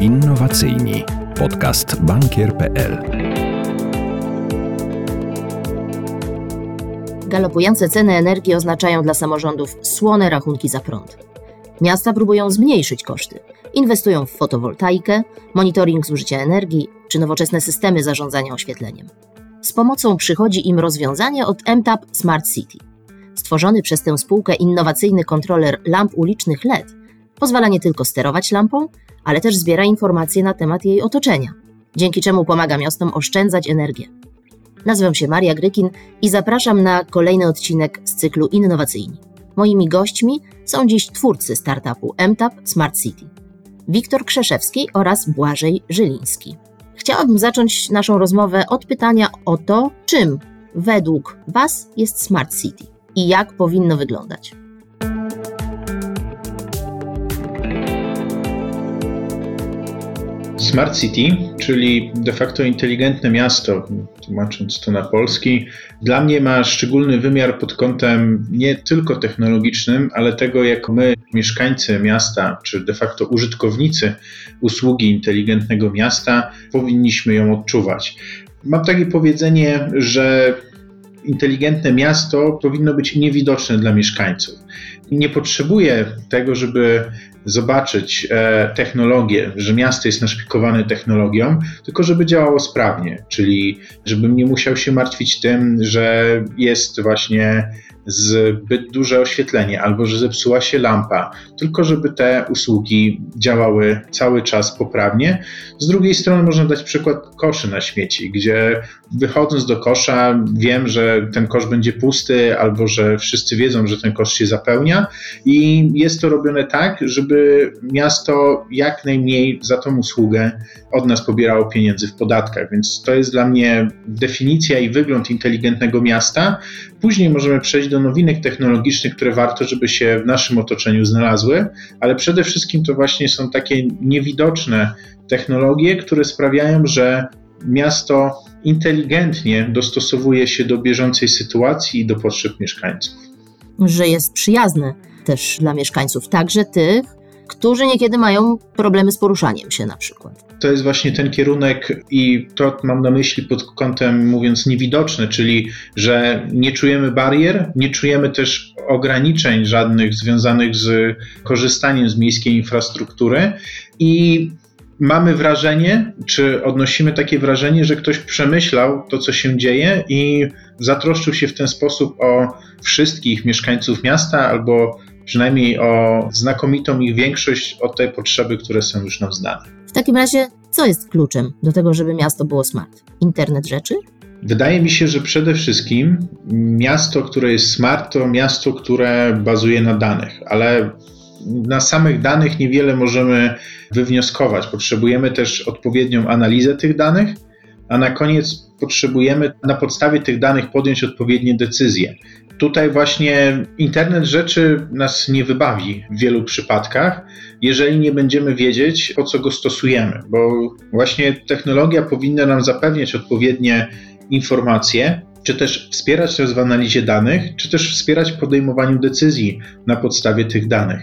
Innowacyjni. Podcast bankier.pl. Galopujące ceny energii oznaczają dla samorządów słone rachunki za prąd. Miasta próbują zmniejszyć koszty. Inwestują w fotowoltaikę, monitoring zużycia energii czy nowoczesne systemy zarządzania oświetleniem. Z pomocą przychodzi im rozwiązanie od MTAP Smart City. Stworzony przez tę spółkę innowacyjny kontroler lamp ulicznych LED pozwala nie tylko sterować lampą, ale też zbiera informacje na temat jej otoczenia, dzięki czemu pomaga miastom oszczędzać energię. Nazywam się Maria Grykin i zapraszam na kolejny odcinek z cyklu Innowacyjni. Moimi gośćmi są dziś twórcy startupu MTAP Smart City. Wiktor Krzeszewski oraz Błażej Żyliński. Chciałabym zacząć naszą rozmowę od pytania o to, czym według Was jest Smart City i jak powinno wyglądać. Smart City, czyli de facto inteligentne miasto, tłumacząc to na polski, dla mnie ma szczególny wymiar pod kątem nie tylko technologicznym, ale tego, jak my, mieszkańcy miasta, czy de facto użytkownicy usługi inteligentnego miasta, powinniśmy ją odczuwać. Mam takie powiedzenie, że inteligentne miasto powinno być niewidoczne dla mieszkańców. Nie potrzebuje tego, żeby zobaczyć e, technologię, że miasto jest naszpikowane technologią, tylko żeby działało sprawnie, czyli żebym nie musiał się martwić tym, że jest właśnie zbyt duże oświetlenie albo że zepsuła się lampa, tylko żeby te usługi działały cały czas poprawnie. Z drugiej strony można dać przykład koszy na śmieci, gdzie wychodząc do kosza wiem, że ten kosz będzie pusty albo że wszyscy wiedzą, że ten kosz się zapełnia i jest to robione tak, żeby miasto jak najmniej za tą usługę od nas pobierało pieniędzy w podatkach, więc to jest dla mnie definicja i wygląd inteligentnego miasta. Później możemy przejść do nowinek technologicznych, które warto, żeby się w naszym otoczeniu znalazły, ale przede wszystkim to właśnie są takie niewidoczne technologie, które sprawiają, że miasto inteligentnie dostosowuje się do bieżącej sytuacji i do potrzeb mieszkańców. Że jest przyjazne też dla mieszkańców, także tych, którzy niekiedy mają problemy z poruszaniem się na przykład. To jest właśnie ten kierunek i to mam na myśli pod kątem mówiąc niewidoczny, czyli że nie czujemy barier, nie czujemy też ograniczeń żadnych związanych z korzystaniem z miejskiej infrastruktury i mamy wrażenie, czy odnosimy takie wrażenie, że ktoś przemyślał to, co się dzieje i zatroszczył się w ten sposób o wszystkich mieszkańców miasta albo przynajmniej o znakomitą ich większość o te potrzeby, które są już nam znane. Takim razie, co jest kluczem do tego, żeby miasto było smart? Internet rzeczy? Wydaje mi się, że przede wszystkim miasto, które jest smart, to miasto, które bazuje na danych, ale na samych danych niewiele możemy wywnioskować. Potrzebujemy też odpowiednią analizę tych danych, a na koniec potrzebujemy na podstawie tych danych podjąć odpowiednie decyzje. Tutaj właśnie internet rzeczy nas nie wybawi w wielu przypadkach, jeżeli nie będziemy wiedzieć, po co go stosujemy, bo właśnie technologia powinna nam zapewniać odpowiednie informacje, czy też wspierać nas w analizie danych, czy też wspierać podejmowaniu decyzji na podstawie tych danych.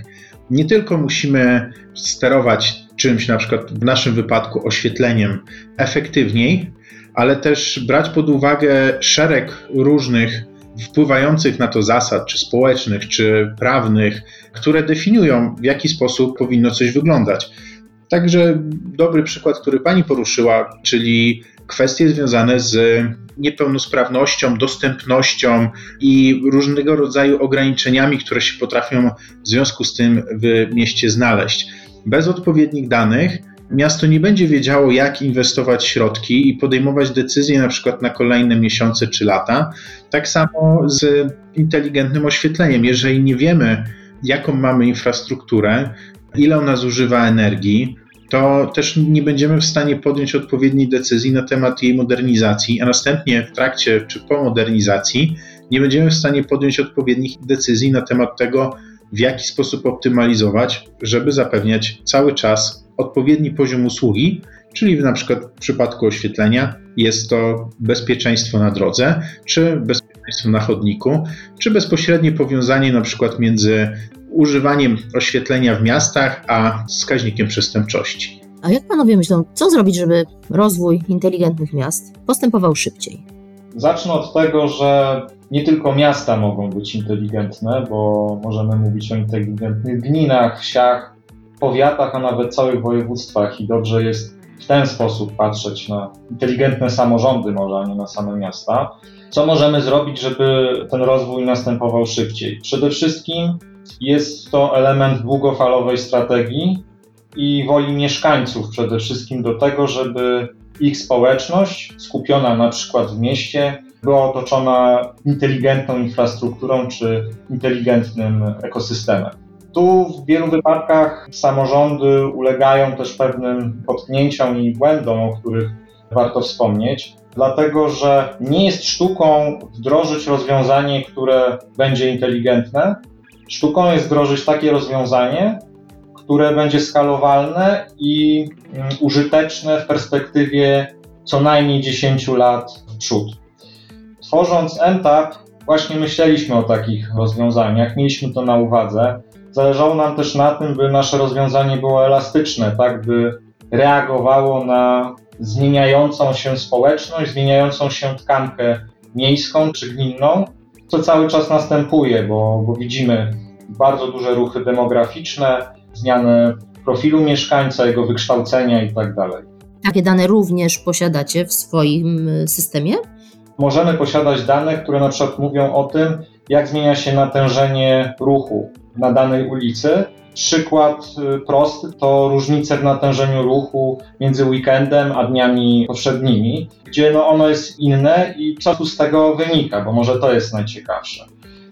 Nie tylko musimy sterować czymś, na przykład w naszym wypadku oświetleniem, efektywniej, ale też brać pod uwagę szereg różnych wpływających na to zasad, czy społecznych, czy prawnych, które definiują, w jaki sposób powinno coś wyglądać. Także dobry przykład, który pani poruszyła, czyli kwestie związane z niepełnosprawnością, dostępnością i różnego rodzaju ograniczeniami, które się potrafią w związku z tym w mieście znaleźć. Bez odpowiednich danych miasto nie będzie wiedziało, jak inwestować środki i podejmować decyzje na przykład na kolejne miesiące czy lata. Tak samo z inteligentnym oświetleniem. Jeżeli nie wiemy, jaką mamy infrastrukturę, ile ona zużywa energii, to też nie będziemy w stanie podjąć odpowiedniej decyzji na temat jej modernizacji, a następnie w trakcie czy po modernizacji nie będziemy w stanie podjąć odpowiednich decyzji na temat tego, w jaki sposób optymalizować, żeby zapewniać cały czas odpowiedni poziom usługi, czyli na przykład w przypadku oświetlenia jest to bezpieczeństwo na drodze, czy bezpieczeństwo na chodniku, czy bezpośrednie powiązanie na przykład między używaniem oświetlenia w miastach a wskaźnikiem przestępczości. A jak panowie myślą, co zrobić, żeby rozwój inteligentnych miast postępował szybciej? Zacznę od tego, że nie tylko miasta mogą być inteligentne, bo możemy mówić o inteligentnych gminach, wsiach, powiatach, a nawet całych województwach i dobrze jest w ten sposób patrzeć na inteligentne samorządy, może, a nie na same miasta. Co możemy zrobić, żeby ten rozwój następował szybciej? Przede wszystkim jest to element długofalowej strategii i woli mieszkańców przede wszystkim do tego, żeby ich społeczność skupiona na przykład w mieście była otoczona inteligentną infrastrukturą czy inteligentnym ekosystemem. Tu w wielu wypadkach samorządy ulegają też pewnym potknięciom i błędom, o których warto wspomnieć, dlatego że nie jest sztuką wdrożyć rozwiązanie, które będzie inteligentne. Sztuką jest wdrożyć takie rozwiązanie, które będzie skalowalne i mm, użyteczne w perspektywie co najmniej 10 lat w przód. Tworząc MTAP, właśnie myśleliśmy o takich rozwiązaniach, mieliśmy to na uwadze. Zależało nam też na tym, by nasze rozwiązanie było elastyczne, tak by reagowało na zmieniającą się społeczność, zmieniającą się tkankę miejską czy gminną, co cały czas następuje, bo, bo widzimy bardzo duże ruchy demograficzne, zmianę profilu mieszkańca, jego wykształcenia itd. Tak Takie dane również posiadacie w swoim y, systemie? Możemy posiadać dane, które na przykład mówią o tym, jak zmienia się natężenie ruchu na danej ulicy. Przykład y, prosty to różnice w natężeniu ruchu między weekendem a dniami powszednimi, gdzie no ono jest inne i co z tego wynika, bo może to jest najciekawsze.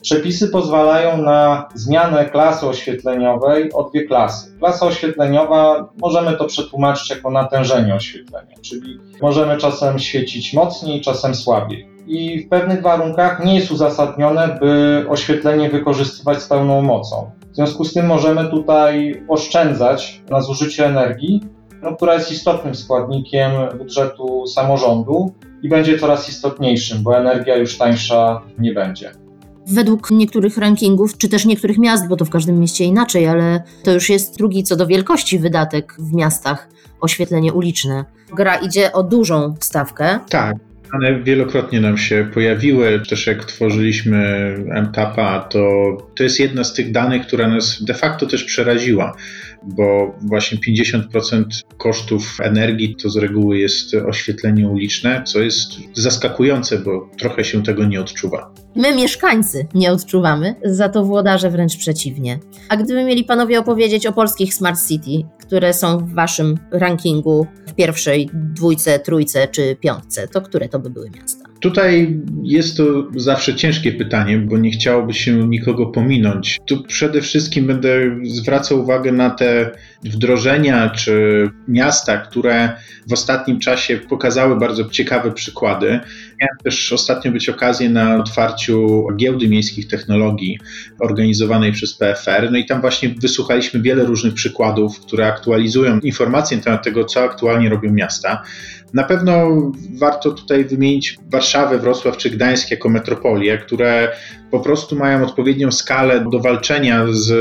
Przepisy pozwalają na zmianę klasy oświetleniowej o dwie klasy. Klasa oświetleniowa możemy to przetłumaczyć jako natężenie oświetlenia, czyli możemy czasem świecić mocniej, czasem słabiej. I w pewnych warunkach nie jest uzasadnione, by oświetlenie wykorzystywać z pełną mocą. W związku z tym możemy tutaj oszczędzać na zużycie energii, no, która jest istotnym składnikiem budżetu samorządu i będzie coraz istotniejszym, bo energia już tańsza nie będzie. Według niektórych rankingów, czy też niektórych miast, bo to w każdym mieście inaczej, ale to już jest drugi co do wielkości wydatek w miastach oświetlenie uliczne. Gra idzie o dużą stawkę. Tak. One wielokrotnie nam się pojawiły, też jak tworzyliśmy MTAPA, to to jest jedna z tych danych, która nas de facto też przeraziła, bo właśnie 50% kosztów energii to z reguły jest oświetlenie uliczne, co jest zaskakujące, bo trochę się tego nie odczuwa. My, mieszkańcy, nie odczuwamy, za to włodarze wręcz przeciwnie. A gdyby mieli panowie opowiedzieć o polskich smart city, które są w waszym rankingu w pierwszej dwójce, trójce czy piątce, to które to by były miasta? Tutaj jest to zawsze ciężkie pytanie, bo nie chciałoby się nikogo pominąć. Tu przede wszystkim będę zwracał uwagę na te wdrożenia czy miasta, które w ostatnim czasie pokazały bardzo ciekawe przykłady. Miałem też ostatnio być okazję na otwarciu giełdy miejskich technologii organizowanej przez PFR. No i tam właśnie wysłuchaliśmy wiele różnych przykładów, które aktualizują informacje na temat tego, co aktualnie robią miasta. Na pewno warto tutaj wymienić Warszawę, Wrocław czy Gdańsk jako metropolie, które po prostu mają odpowiednią skalę do walczenia z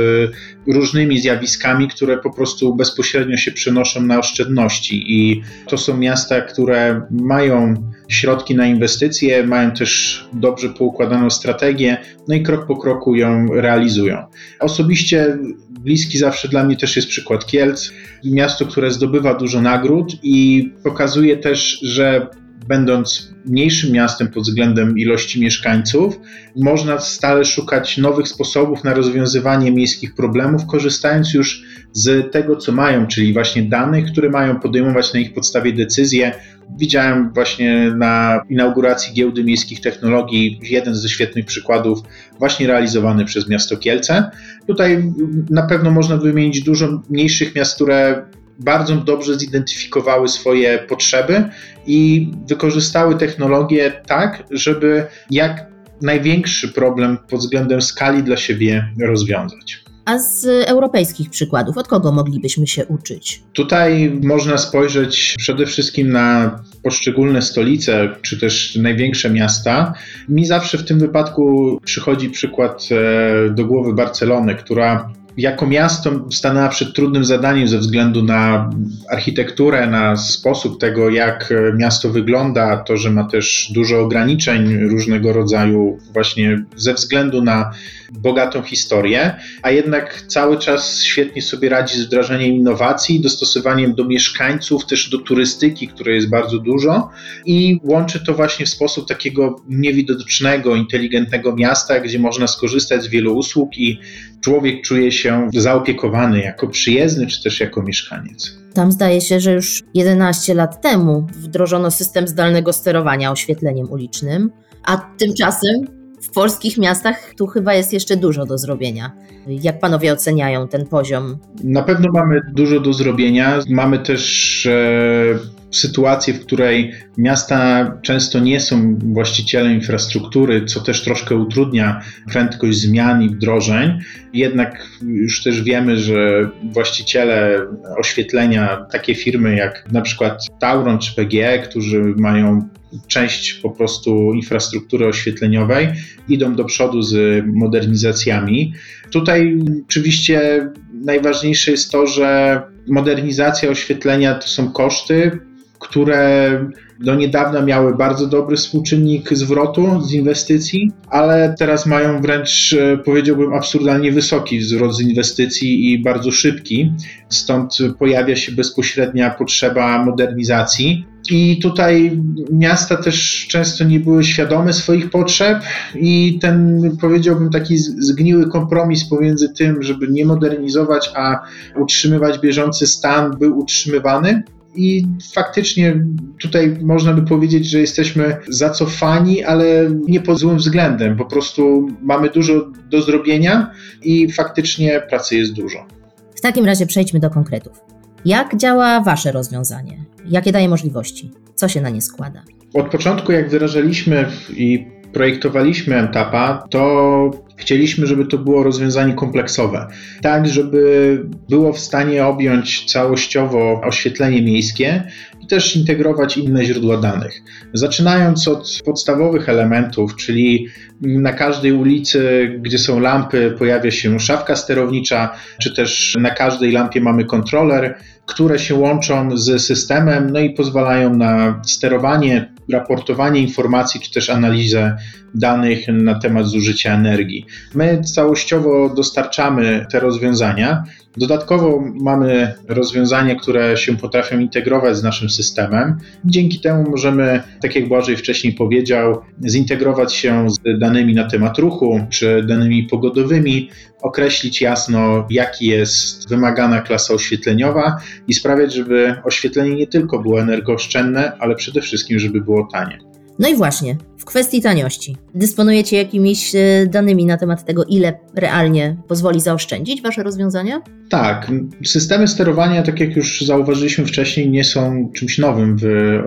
różnymi zjawiskami, które po prostu bezpośrednio się przenoszą na oszczędności. I to są miasta, które mają środki na inwestycje, mają też dobrze poukładaną strategię, no i krok po kroku ją realizują. Osobiście bliski zawsze dla mnie też jest przykład Kielc, miasto, które zdobywa dużo nagród i pokazuje też, że będąc mniejszym miastem pod względem ilości mieszkańców, można stale szukać nowych sposobów na rozwiązywanie miejskich problemów, korzystając już z tego, co mają, czyli właśnie danych, które mają podejmować na ich podstawie decyzje. Widziałem właśnie na inauguracji Giełdy Miejskich Technologii jeden ze świetnych przykładów, właśnie realizowany przez miasto Kielce. Tutaj na pewno można wymienić dużo mniejszych miast, które bardzo dobrze zidentyfikowały swoje potrzeby i wykorzystały technologię tak, żeby jak największy problem pod względem skali dla siebie rozwiązać. A z europejskich przykładów, od kogo moglibyśmy się uczyć? Tutaj można spojrzeć przede wszystkim na poszczególne stolice, czy też największe miasta. Mi zawsze w tym wypadku przychodzi przykład e, do głowy Barcelony, która jako miasto stanęła przed trudnym zadaniem ze względu na architekturę, na sposób tego, jak miasto wygląda, to, że ma też dużo ograniczeń różnego rodzaju, właśnie ze względu na bogatą historię, a jednak cały czas świetnie sobie radzi z wdrażaniem innowacji, dostosowaniem do mieszkańców, też do turystyki, której jest bardzo dużo i łączy to właśnie w sposób takiego niewidocznego, inteligentnego miasta, gdzie można skorzystać z wielu usług i człowiek czuje się zaopiekowany jako przyjezdny, czy też jako mieszkaniec. Tam zdaje się, że już 11 lat temu wdrożono system zdalnego sterowania oświetleniem ulicznym, a tymczasem w polskich miastach tu chyba jest jeszcze dużo do zrobienia. Jak panowie oceniają ten poziom? Na pewno mamy dużo do zrobienia. Mamy też e, sytuację, w której miasta często nie są właścicielem infrastruktury, co też troszkę utrudnia prędkość zmian i wdrożeń. Jednak już też wiemy, że właściciele oświetlenia, takie firmy jak na przykład Tauron czy PGE, którzy mają część po prostu infrastruktury oświetleniowej, idą do przodu z modernizacjami. Tutaj oczywiście najważniejsze jest to, że modernizacja oświetlenia to są koszty, które do niedawna miały bardzo dobry współczynnik zwrotu z inwestycji, ale teraz mają wręcz, e, powiedziałbym, absurdalnie wysoki zwrot z inwestycji i bardzo szybki. Stąd pojawia się bezpośrednia potrzeba modernizacji. I tutaj miasta też często nie były świadome swoich potrzeb, i ten, powiedziałbym, taki zgniły kompromis pomiędzy tym, żeby nie modernizować, a utrzymywać bieżący stan, był utrzymywany. I faktycznie tutaj można by powiedzieć, że jesteśmy zacofani, ale nie pod złym względem. Po prostu mamy dużo do zrobienia i faktycznie pracy jest dużo. W takim razie przejdźmy do konkretów. Jak działa Wasze rozwiązanie? Jakie daje możliwości? Co się na nie składa? Od początku, jak wyrażaliśmy i projektowaliśmy Entapa, to chcieliśmy, żeby to było rozwiązanie kompleksowe, tak żeby było w stanie objąć całościowo oświetlenie miejskie i też integrować inne źródła danych. Zaczynając od podstawowych elementów, czyli na każdej ulicy, gdzie są lampy, pojawia się szafka sterownicza, czy też na każdej lampie mamy kontroler, które się łączą z systemem, no i pozwalają na sterowanie, raportowanie informacji, czy też analizę danych na temat zużycia energii. My całościowo dostarczamy te rozwiązania. Dodatkowo mamy rozwiązania, które się potrafią integrować z naszym systemem. Dzięki temu możemy, tak jak Błażej wcześniej powiedział, zintegrować się z danymi na temat ruchu czy danymi pogodowymi, określić jasno, jaki jest wymagana klasa oświetleniowa i sprawiać, żeby oświetlenie nie tylko było energooszczędne, ale przede wszystkim, żeby było tanie. No i właśnie, w kwestii taniości. Dysponujecie jakimiś e, danymi na temat tego, ile realnie pozwoli zaoszczędzić Wasze rozwiązania? Tak. Systemy sterowania, tak jak już zauważyliśmy wcześniej, nie są czymś nowym w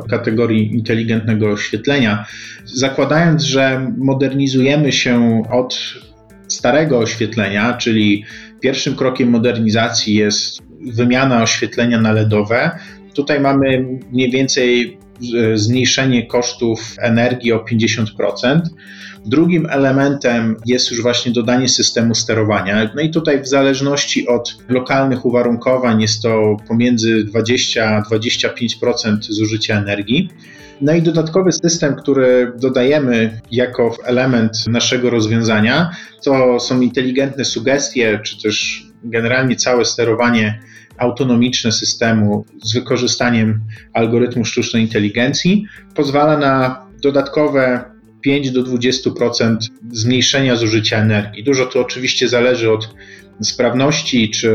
kategorii inteligentnego oświetlenia. Zakładając, że modernizujemy się od starego oświetlenia, czyli pierwszym krokiem modernizacji jest wymiana oświetlenia na LEDowe, tutaj mamy mniej więcej zmniejszenie kosztów energii o 50%. Drugim elementem jest już właśnie dodanie systemu sterowania. No i tutaj w zależności od lokalnych uwarunkowań jest to pomiędzy 20 a 25% zużycia energii. No i dodatkowy system, który dodajemy jako element naszego rozwiązania, to są inteligentne sugestie, czy też generalnie całe sterowanie autonomiczne systemu z wykorzystaniem algorytmu sztucznej inteligencji pozwala na dodatkowe 5 do 20% zmniejszenia zużycia energii. Dużo to oczywiście zależy od sprawności czy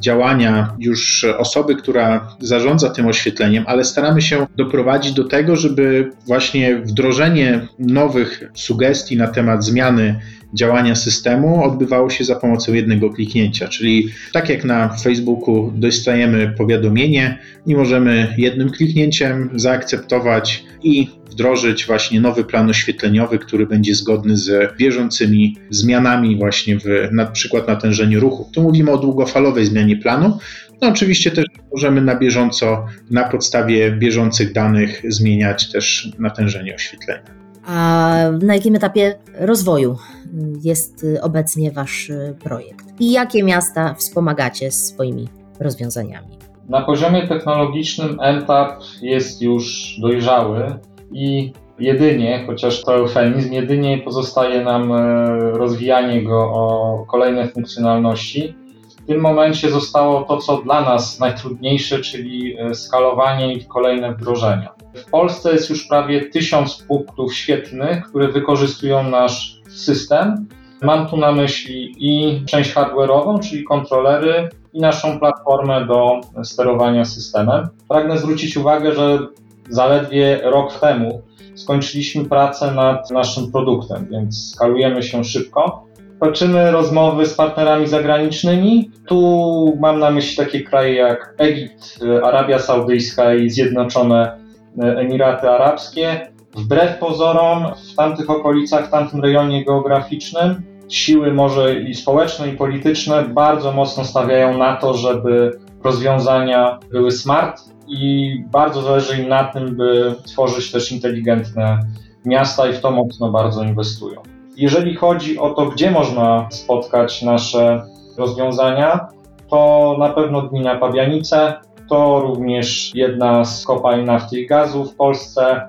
działania już osoby, która zarządza tym oświetleniem, ale staramy się doprowadzić do tego, żeby właśnie wdrożenie nowych sugestii na temat zmiany działania systemu odbywało się za pomocą jednego kliknięcia, czyli tak jak na Facebooku dostajemy powiadomienie i możemy jednym kliknięciem zaakceptować i wdrożyć właśnie nowy plan oświetleniowy, który będzie zgodny z bieżącymi zmianami właśnie w na przykład natężeniu ruchu. Tu mówimy o długofalowej zmianie planu. No oczywiście też możemy na bieżąco na podstawie bieżących danych zmieniać też natężenie oświetlenia. A na jakim etapie rozwoju jest obecnie Wasz projekt? I jakie miasta wspomagacie swoimi rozwiązaniami? Na poziomie technologicznym NTAP jest już dojrzały i jedynie, chociaż to eufemizm, jedynie pozostaje nam e, rozwijanie go o kolejne funkcjonalności. W tym momencie zostało to, co dla nas najtrudniejsze, czyli e, skalowanie i kolejne wdrożenia. W Polsce jest już prawie tysiąc punktów świetlnych, które wykorzystują nasz system. Mam tu na myśli i część hardware'ową, czyli kontrolery, i naszą platformę do sterowania systemem. Pragnę zwrócić uwagę, że zaledwie rok temu skończyliśmy pracę nad naszym produktem, więc skalujemy się szybko. Toczymy rozmowy z partnerami zagranicznymi. Tu mam na myśli takie kraje jak Egipt, Arabia Saudyjska i Zjednoczone Emiraty Arabskie. Wbrew pozorom, w tamtych okolicach, w tamtym rejonie geograficznym, siły może i społeczne, i polityczne bardzo mocno stawiają na to, żeby rozwiązania były smart i bardzo zależy im na tym, by tworzyć też inteligentne miasta i w to mocno bardzo inwestują. Jeżeli chodzi o to, gdzie można spotkać nasze rozwiązania, to na pewno gmina Pabianice, to również jedna z kopalń nafty i gazu w Polsce,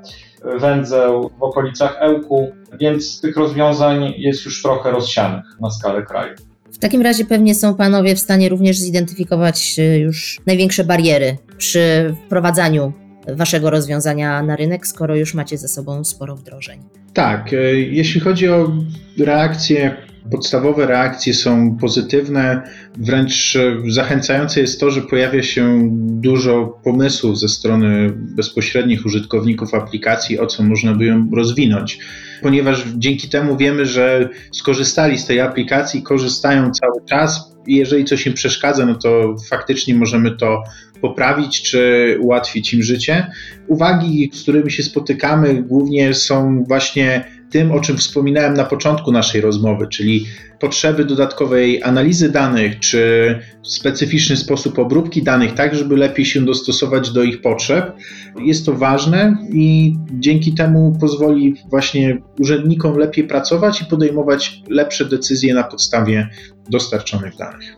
węzeł w okolicach Ełku, więc tych rozwiązań jest już trochę rozsianych na skalę kraju. W takim razie pewnie są panowie w stanie również zidentyfikować e, już największe bariery przy wprowadzaniu waszego rozwiązania na rynek, skoro już macie ze sobą sporo wdrożeń. Tak, e, jeśli chodzi o reakcje podstawowe reakcje są pozytywne, wręcz zachęcające jest to, że pojawia się dużo pomysłów ze strony bezpośrednich użytkowników aplikacji, o co można by ją rozwinąć. Ponieważ dzięki temu wiemy, że skorzystali z tej aplikacji, korzystają cały czas i jeżeli coś im przeszkadza, no to faktycznie możemy to poprawić czy ułatwić im życie. Uwagi, z którymi się spotykamy, głównie są właśnie tym, o czym wspominałem na początku naszej rozmowy, czyli potrzeby dodatkowej analizy danych, czy specyficzny sposób obróbki danych, tak żeby lepiej się dostosować do ich potrzeb. Jest to ważne i dzięki temu pozwoli właśnie urzędnikom lepiej pracować i podejmować lepsze decyzje na podstawie dostarczonych danych.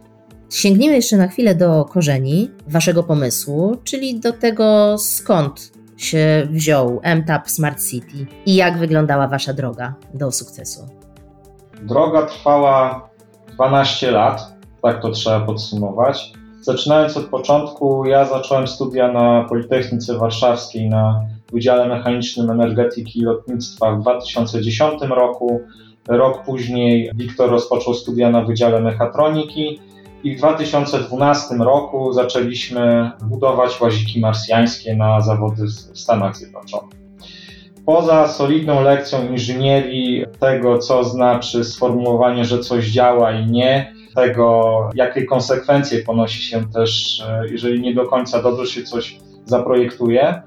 Sięgnijmy jeszcze na chwilę do korzeni waszego pomysłu, czyli do tego skąd się wziął MTAP Smart City i jak wyglądała Wasza droga do sukcesu? Droga trwała 12 lat, tak to trzeba podsumować. Zaczynając od początku, ja zacząłem studia na Politechnice Warszawskiej na Wydziale Mechanicznym Energetyki i Lotnictwa w 2010 roku. Rok później Wiktor rozpoczął studia na Wydziale Mechatroniki i w 2012 roku zaczęliśmy budować łaziki marsjańskie na zawody w Stanach Zjednoczonych. Poza solidną lekcją inżynierii, tego co znaczy sformułowanie, że coś działa i nie, tego jakie konsekwencje ponosi się też, e, jeżeli nie do końca dobrze się coś zaprojektuje,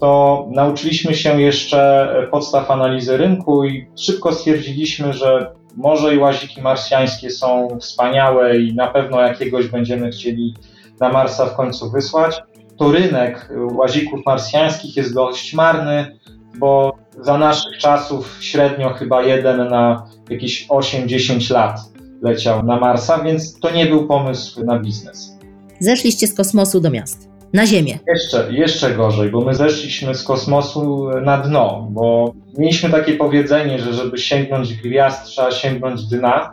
to nauczyliśmy się jeszcze podstaw analizy rynku i szybko stwierdziliśmy, że może i łaziki marsjańskie są wspaniałe i na pewno jakiegoś będziemy chcieli na Marsa w końcu wysłać. To rynek łazików marsjańskich jest dość marny, bo za naszych czasów średnio chyba jeden na jakieś 8-10 lat leciał na Marsa, więc to nie był pomysł na biznes. Zeszliście z kosmosu do miast na Ziemię. Jeszcze, jeszcze gorzej, bo my zeszliśmy z kosmosu na dno, bo mieliśmy takie powiedzenie, że żeby sięgnąć gwiazd, trzeba sięgnąć dna.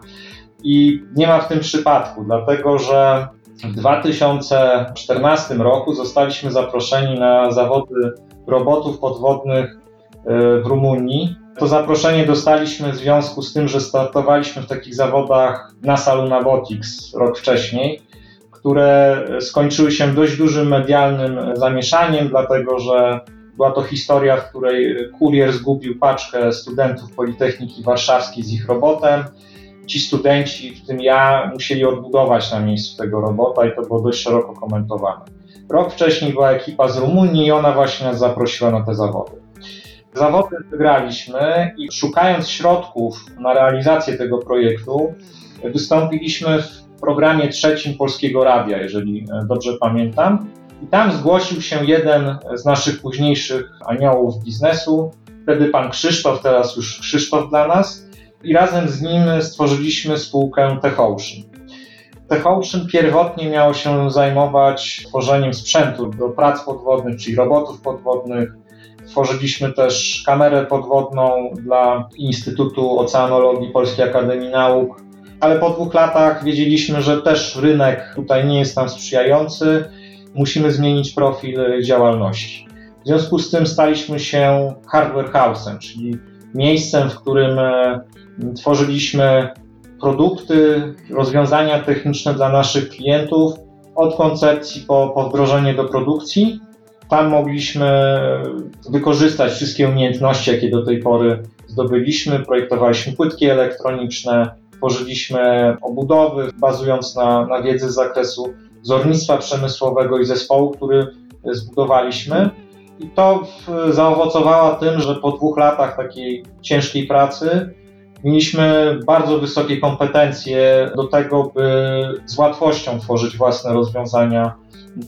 I nie ma w tym przypadku, dlatego że w 2014 roku zostaliśmy zaproszeni na zawody robotów podwodnych e, w Rumunii. To zaproszenie dostaliśmy w związku z tym, że startowaliśmy w takich zawodach NASA Lunabotics rok wcześniej które skończyły się dość dużym medialnym zamieszaniem, dlatego że była to historia, w której kurier zgubił paczkę studentów Politechniki Warszawskiej z ich robotem. Ci studenci, w tym ja, musieli odbudować na miejscu tego robota i to było dość szeroko komentowane. Rok wcześniej była ekipa z Rumunii i ona właśnie nas zaprosiła na te zawody. Zawody wygraliśmy i szukając środków na realizację tego projektu, wystąpiliśmy w programie trzecim Polskiego Radia, jeżeli e, dobrze pamiętam. I tam zgłosił się jeden z naszych późniejszych aniołów biznesu, wtedy pan Krzysztof, teraz już Krzysztof dla nas i razem z nim stworzyliśmy spółkę TechOcean. TechOcean pierwotnie miało się zajmować tworzeniem sprzętu do prac podwodnych, czyli robotów podwodnych. Tworzyliśmy też kamerę podwodną dla Instytutu Oceanologii Polskiej Akademii Nauk, ale po dwóch latach wiedzieliśmy, że też rynek tutaj nie jest nam sprzyjający. Musimy zmienić profil działalności. W związku z tym staliśmy się hardware house'em, czyli miejscem, w którym e, tworzyliśmy produkty, rozwiązania techniczne dla naszych klientów od koncepcji po, po wdrożenie do produkcji. Tam mogliśmy wykorzystać wszystkie umiejętności, jakie do tej pory zdobyliśmy. Projektowaliśmy płytki elektroniczne, tworzyliśmy obudowy, bazując na, na wiedzy z zakresu zornictwa przemysłowego i zespołu, który zbudowaliśmy. I to zaowocowało tym, że po dwóch latach takiej ciężkiej pracy mieliśmy bardzo wysokie kompetencje do tego, by z łatwością tworzyć własne rozwiązania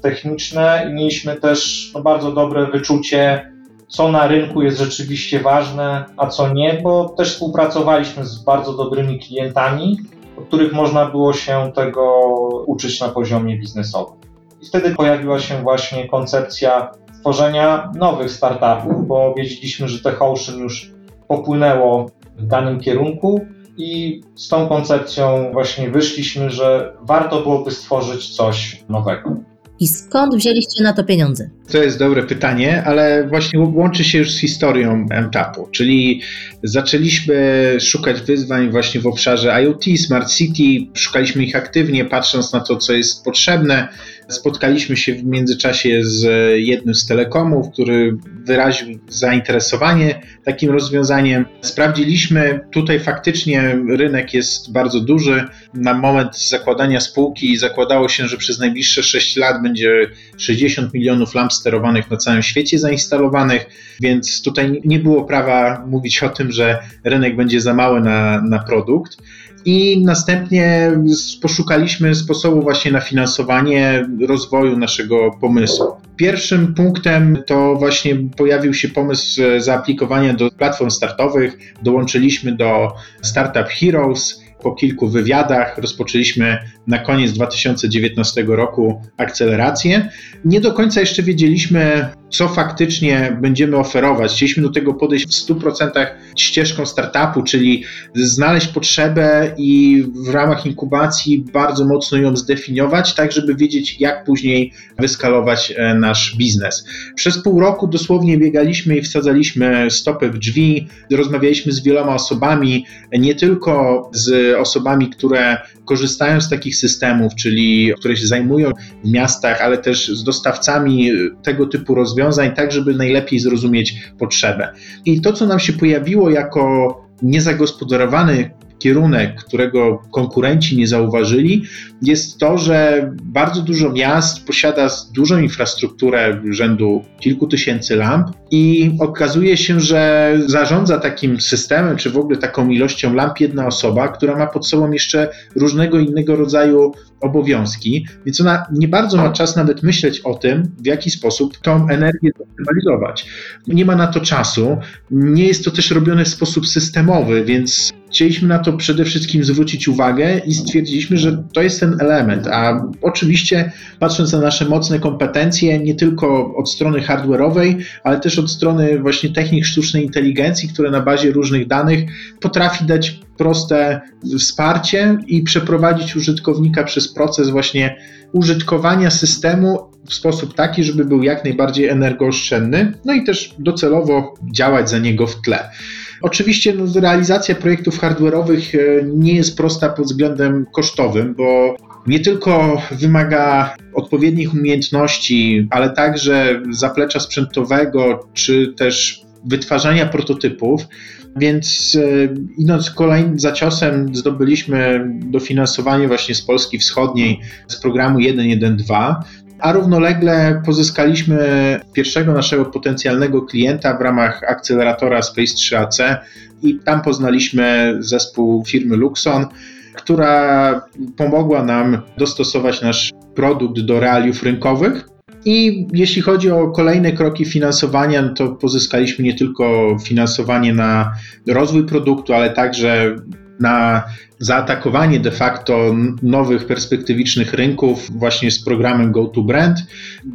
techniczne i mieliśmy też no, bardzo dobre wyczucie, co na rynku jest rzeczywiście ważne, a co nie, bo też współpracowaliśmy z bardzo dobrymi klientami, od których można było się tego uczyć na poziomie biznesowym. I wtedy pojawiła się właśnie koncepcja tworzenia nowych startupów, bo wiedzieliśmy, że TechOcean już popłynęło w danym kierunku i z tą koncepcją właśnie wyszliśmy, że warto byłoby stworzyć coś nowego. I skąd wzięliście na to pieniądze? To jest dobre pytanie, ale właśnie łączy się już z historią MTAP-u, czyli zaczęliśmy szukać wyzwań właśnie w obszarze IoT, Smart City, szukaliśmy ich aktywnie, patrząc na to, co jest potrzebne. Spotkaliśmy się w międzyczasie z jednym z telekomów, który wyraził zainteresowanie takim rozwiązaniem. Sprawdziliśmy, tutaj faktycznie rynek jest bardzo duży. Na moment zakładania spółki zakładało się, że przez najbliższe 6 lat będzie 60 milionów lamp sterowanych na całym świecie zainstalowanych, więc tutaj nie było prawa mówić o tym, że rynek będzie za mały na, na produkt. I następnie poszukaliśmy sposobu właśnie na finansowanie rozwoju naszego pomysłu. Pierwszym punktem to właśnie pojawił się pomysł zaaplikowania do platform startowych. Dołączyliśmy do Startup Heroes po kilku wywiadach rozpoczęliśmy na koniec 2019 roku akcelerację. Nie do końca jeszcze wiedzieliśmy, co faktycznie będziemy oferować. Chcieliśmy do tego podejść w 100% ścieżką startupu, czyli znaleźć potrzebę i w ramach inkubacji bardzo mocno ją zdefiniować, tak żeby wiedzieć, jak później wyskalować e, nasz biznes. Przez pół roku dosłownie biegaliśmy i wsadzaliśmy stopy w drzwi, rozmawialiśmy z wieloma osobami, nie tylko z osobami, które korzystają z takich systemów, czyli które się zajmują w miastach, ale też z dostawcami tego typu rozwiązań, tak żeby najlepiej zrozumieć potrzebę. I to, co nam się pojawiło jako niezagospodarowany kierunek, którego konkurenci nie zauważyli, jest to, że bardzo dużo miast posiada dużą infrastrukturę rzędu kilku tysięcy lamp i okazuje się, że zarządza takim systemem, czy w ogóle taką ilością lamp jedna osoba, która ma pod sobą jeszcze różnego innego rodzaju obowiązki, więc ona nie bardzo ma czas nawet myśleć o tym, w jaki sposób tą energię zoptymalizować. Nie ma na to czasu, nie jest to też robione w sposób systemowy, więc chcieliśmy na to przede wszystkim zwrócić uwagę i stwierdziliśmy, że to jest ten element. A oczywiście, patrząc na nasze mocne kompetencje, nie tylko od strony hardware'owej, ale też od strony właśnie technik sztucznej inteligencji, które na bazie różnych danych potrafi dać proste wsparcie i przeprowadzić użytkownika przez proces właśnie użytkowania systemu w sposób taki, żeby był jak najbardziej energooszczędny, no i też docelowo działać za niego w tle. Oczywiście no, realizacja projektów hardware'owych e, nie jest prosta pod względem kosztowym, bo nie tylko wymaga odpowiednich umiejętności, ale także zaplecza sprzętowego, czy też wytwarzania prototypów. Więc e, idąc kolejnym za ciosem, zdobyliśmy dofinansowanie właśnie z Polski Wschodniej z programu 112 a równolegle pozyskaliśmy pierwszego naszego potencjalnego klienta w ramach akceleratora Space 3AC i tam poznaliśmy zespół firmy Luxon, która pomogła nam dostosować nasz produkt do realiów rynkowych I jeśli chodzi o kolejne kroki finansowania, no to pozyskaliśmy nie tylko finansowanie na rozwój produktu, ale także na zaatakowanie de facto nowych perspektywicznych rynków właśnie z programem Go to Brand.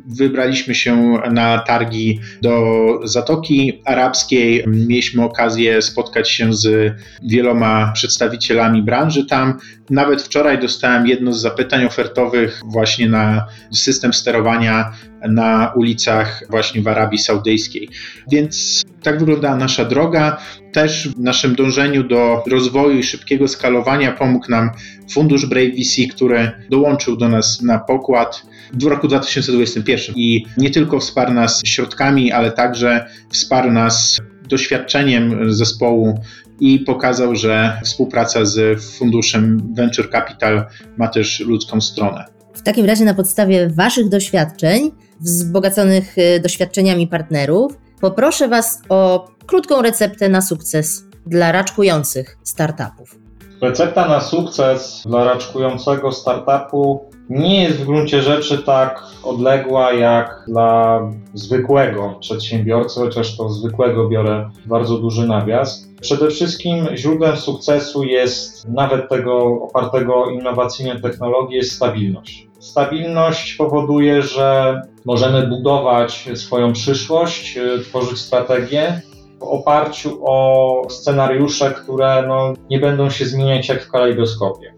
Wybraliśmy się na targi do Zatoki Arabskiej. Mieliśmy okazję spotkać się z wieloma przedstawicielami branży tam. Nawet wczoraj dostałem jedno z zapytań ofertowych właśnie na system sterowania na ulicach właśnie w Arabii Saudyjskiej. Więc tak wyglądała nasza droga. Też w naszym dążeniu do rozwoju i szybkiego skalowania pomógł nam fundusz Brave VC, który dołączył do nas na pokład w roku 2021 i nie tylko wsparł nas środkami, ale także wsparł nas doświadczeniem zespołu i pokazał, że współpraca z funduszem Venture Capital ma też ludzką stronę. W takim razie na podstawie Waszych doświadczeń, wzbogaconych y, doświadczeniami partnerów, poproszę Was o krótką receptę na sukces dla raczkujących startupów. Recepta na sukces dla raczkującego startupu nie jest w gruncie rzeczy tak odległa jak dla zwykłego przedsiębiorcy, chociaż to zwykłego biorę bardzo duży nawias. Przede wszystkim źródłem sukcesu jest nawet tego opartego innowacyjnie technologii jest stabilność. Stabilność powoduje, że możemy budować swoją przyszłość, tworzyć strategię w oparciu o scenariusze, które no, nie będą się zmieniać jak w kalejdoskopie.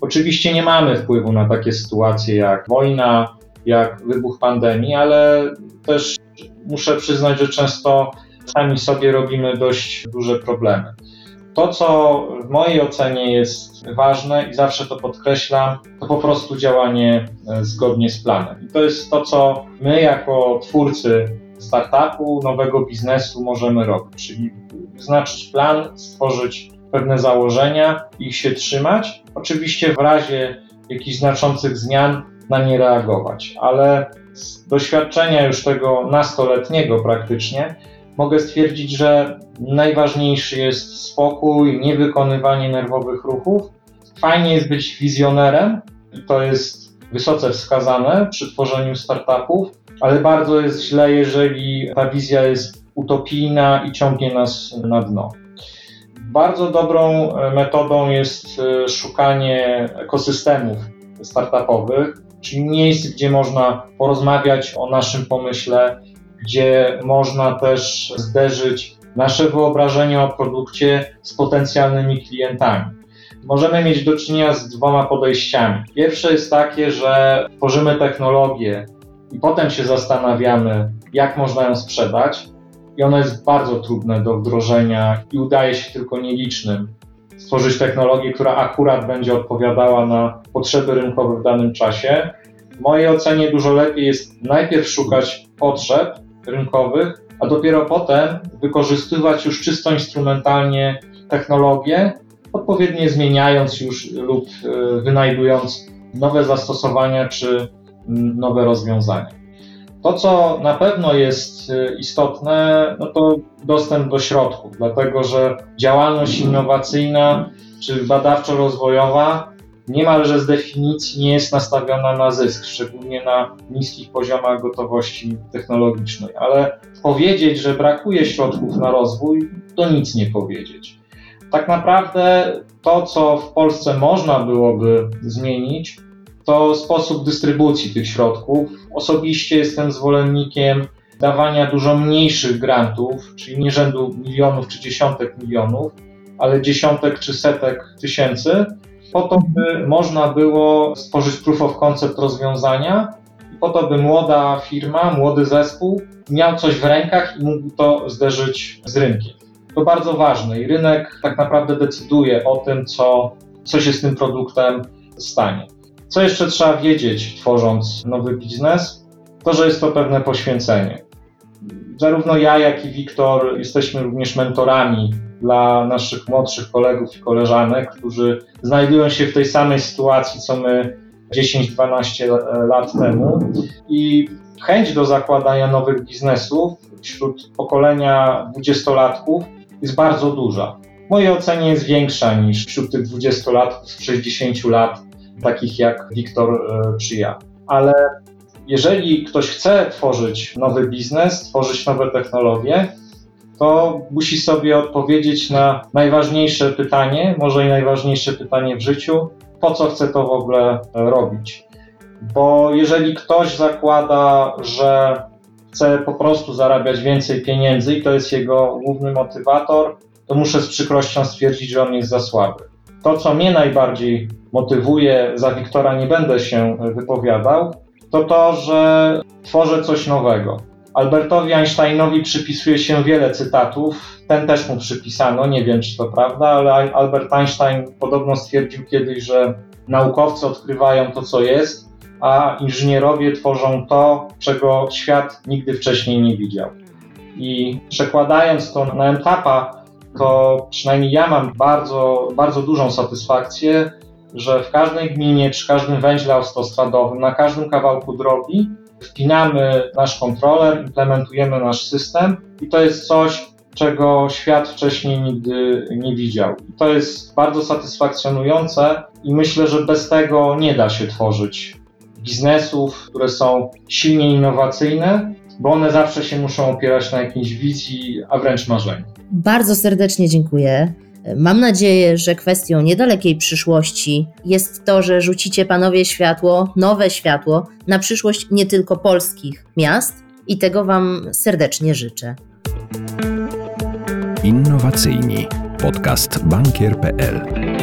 Oczywiście nie mamy wpływu na takie sytuacje jak wojna, jak wybuch pandemii, ale też muszę przyznać, że często sami sobie robimy dość duże problemy. To, co w mojej ocenie jest ważne i zawsze to podkreślam, to po prostu działanie e, zgodnie z planem. I to jest to, co my jako twórcy startupu, nowego biznesu możemy robić, czyli wyznaczyć plan, stworzyć pewne założenia, ich się trzymać. Oczywiście w razie jakichś znaczących zmian na nie reagować, ale z doświadczenia już tego nastoletniego praktycznie mogę stwierdzić, że najważniejszy jest spokój, niewykonywanie nerwowych ruchów. Fajnie jest być wizjonerem, to jest wysoce wskazane przy tworzeniu startupów, ale bardzo jest źle, jeżeli ta wizja jest utopijna i ciągnie nas na dno. Bardzo dobrą e, metodą jest e, szukanie ekosystemów startupowych, czyli miejsc, gdzie można porozmawiać o naszym pomyśle, gdzie można też zderzyć nasze wyobrażenie o produkcie z potencjalnymi klientami. Możemy mieć do czynienia z dwoma podejściami. Pierwsze jest takie, że tworzymy technologię i potem się zastanawiamy, jak można ją sprzedać, i ono jest bardzo trudne do wdrożenia i udaje się tylko nielicznym stworzyć technologię, która akurat będzie odpowiadała na potrzeby rynkowe w danym czasie. W mojej ocenie dużo lepiej jest najpierw szukać potrzeb rynkowych, a dopiero potem wykorzystywać już czysto instrumentalnie technologię, odpowiednio zmieniając już lub e, wynajdując nowe zastosowania czy nowe rozwiązania. To, co na pewno jest y, istotne, no to dostęp do środków, dlatego że działalność innowacyjna czy badawczo-rozwojowa niemalże z definicji nie jest nastawiona na zysk, szczególnie na niskich poziomach gotowości technologicznej. Ale powiedzieć, że brakuje środków na rozwój, to nic nie powiedzieć. Tak naprawdę to, co w Polsce można byłoby zmienić, to sposób dystrybucji tych środków. Osobiście jestem zwolennikiem dawania dużo mniejszych grantów, czyli nie rzędu milionów czy dziesiątek milionów, ale dziesiątek czy setek tysięcy, po to, by można było stworzyć proof of concept rozwiązania i po to, by młoda firma, młody zespół miał coś w rękach i mógł to zderzyć z rynkiem. To bardzo ważne i rynek tak naprawdę decyduje o tym, co, co się z tym produktem stanie. Co jeszcze trzeba wiedzieć, tworząc nowy biznes? To, że jest to pewne poświęcenie. Zarówno ja, jak i Wiktor jesteśmy również mentorami dla naszych młodszych kolegów i koleżanek, którzy znajdują się w tej samej sytuacji, co my 10-12 lat temu. I chęć do zakładania nowych biznesów wśród pokolenia dwudziestolatków jest bardzo duża. W mojej ocenie jest większa niż wśród tych dwudziestolatków z 60 lat takich jak Wiktor e, czy ja. Ale jeżeli ktoś chce tworzyć nowy biznes, tworzyć nowe technologie, to musi sobie odpowiedzieć na najważniejsze pytanie, może i najważniejsze pytanie w życiu, po co chce to w ogóle robić. Bo jeżeli ktoś zakłada, że chce po prostu zarabiać więcej pieniędzy i to jest jego główny motywator, to muszę z przykrością stwierdzić, że on jest za słaby. To, co mnie najbardziej motywuje, za Wiktora nie będę się wypowiadał, to to, że tworzę coś nowego. Albertowi Einsteinowi przypisuje się wiele cytatów. Ten też mu przypisano, nie wiem czy to prawda, ale Albert Einstein podobno stwierdził kiedyś, że naukowcy odkrywają to, co jest, a inżynierowie tworzą to, czego świat nigdy wcześniej nie widział. I przekładając to na etapa, to przynajmniej ja mam bardzo, bardzo dużą satysfakcję, że w każdej gminie, przy każdym węźle autostradowym, na każdym kawałku drogi wpinamy nasz kontroler, implementujemy nasz system i to jest coś, czego świat wcześniej nigdy nie widział. I to jest bardzo satysfakcjonujące i myślę, że bez tego nie da się tworzyć biznesów, które są silnie innowacyjne, bo one zawsze się muszą opierać na jakiejś wizji, a wręcz marzeniu. Bardzo serdecznie dziękuję. Mam nadzieję, że kwestią niedalekiej przyszłości jest to, że rzucicie panowie światło, nowe światło na przyszłość nie tylko polskich miast i tego Wam serdecznie życzę. Innowacyjni. Podcast bankier.pl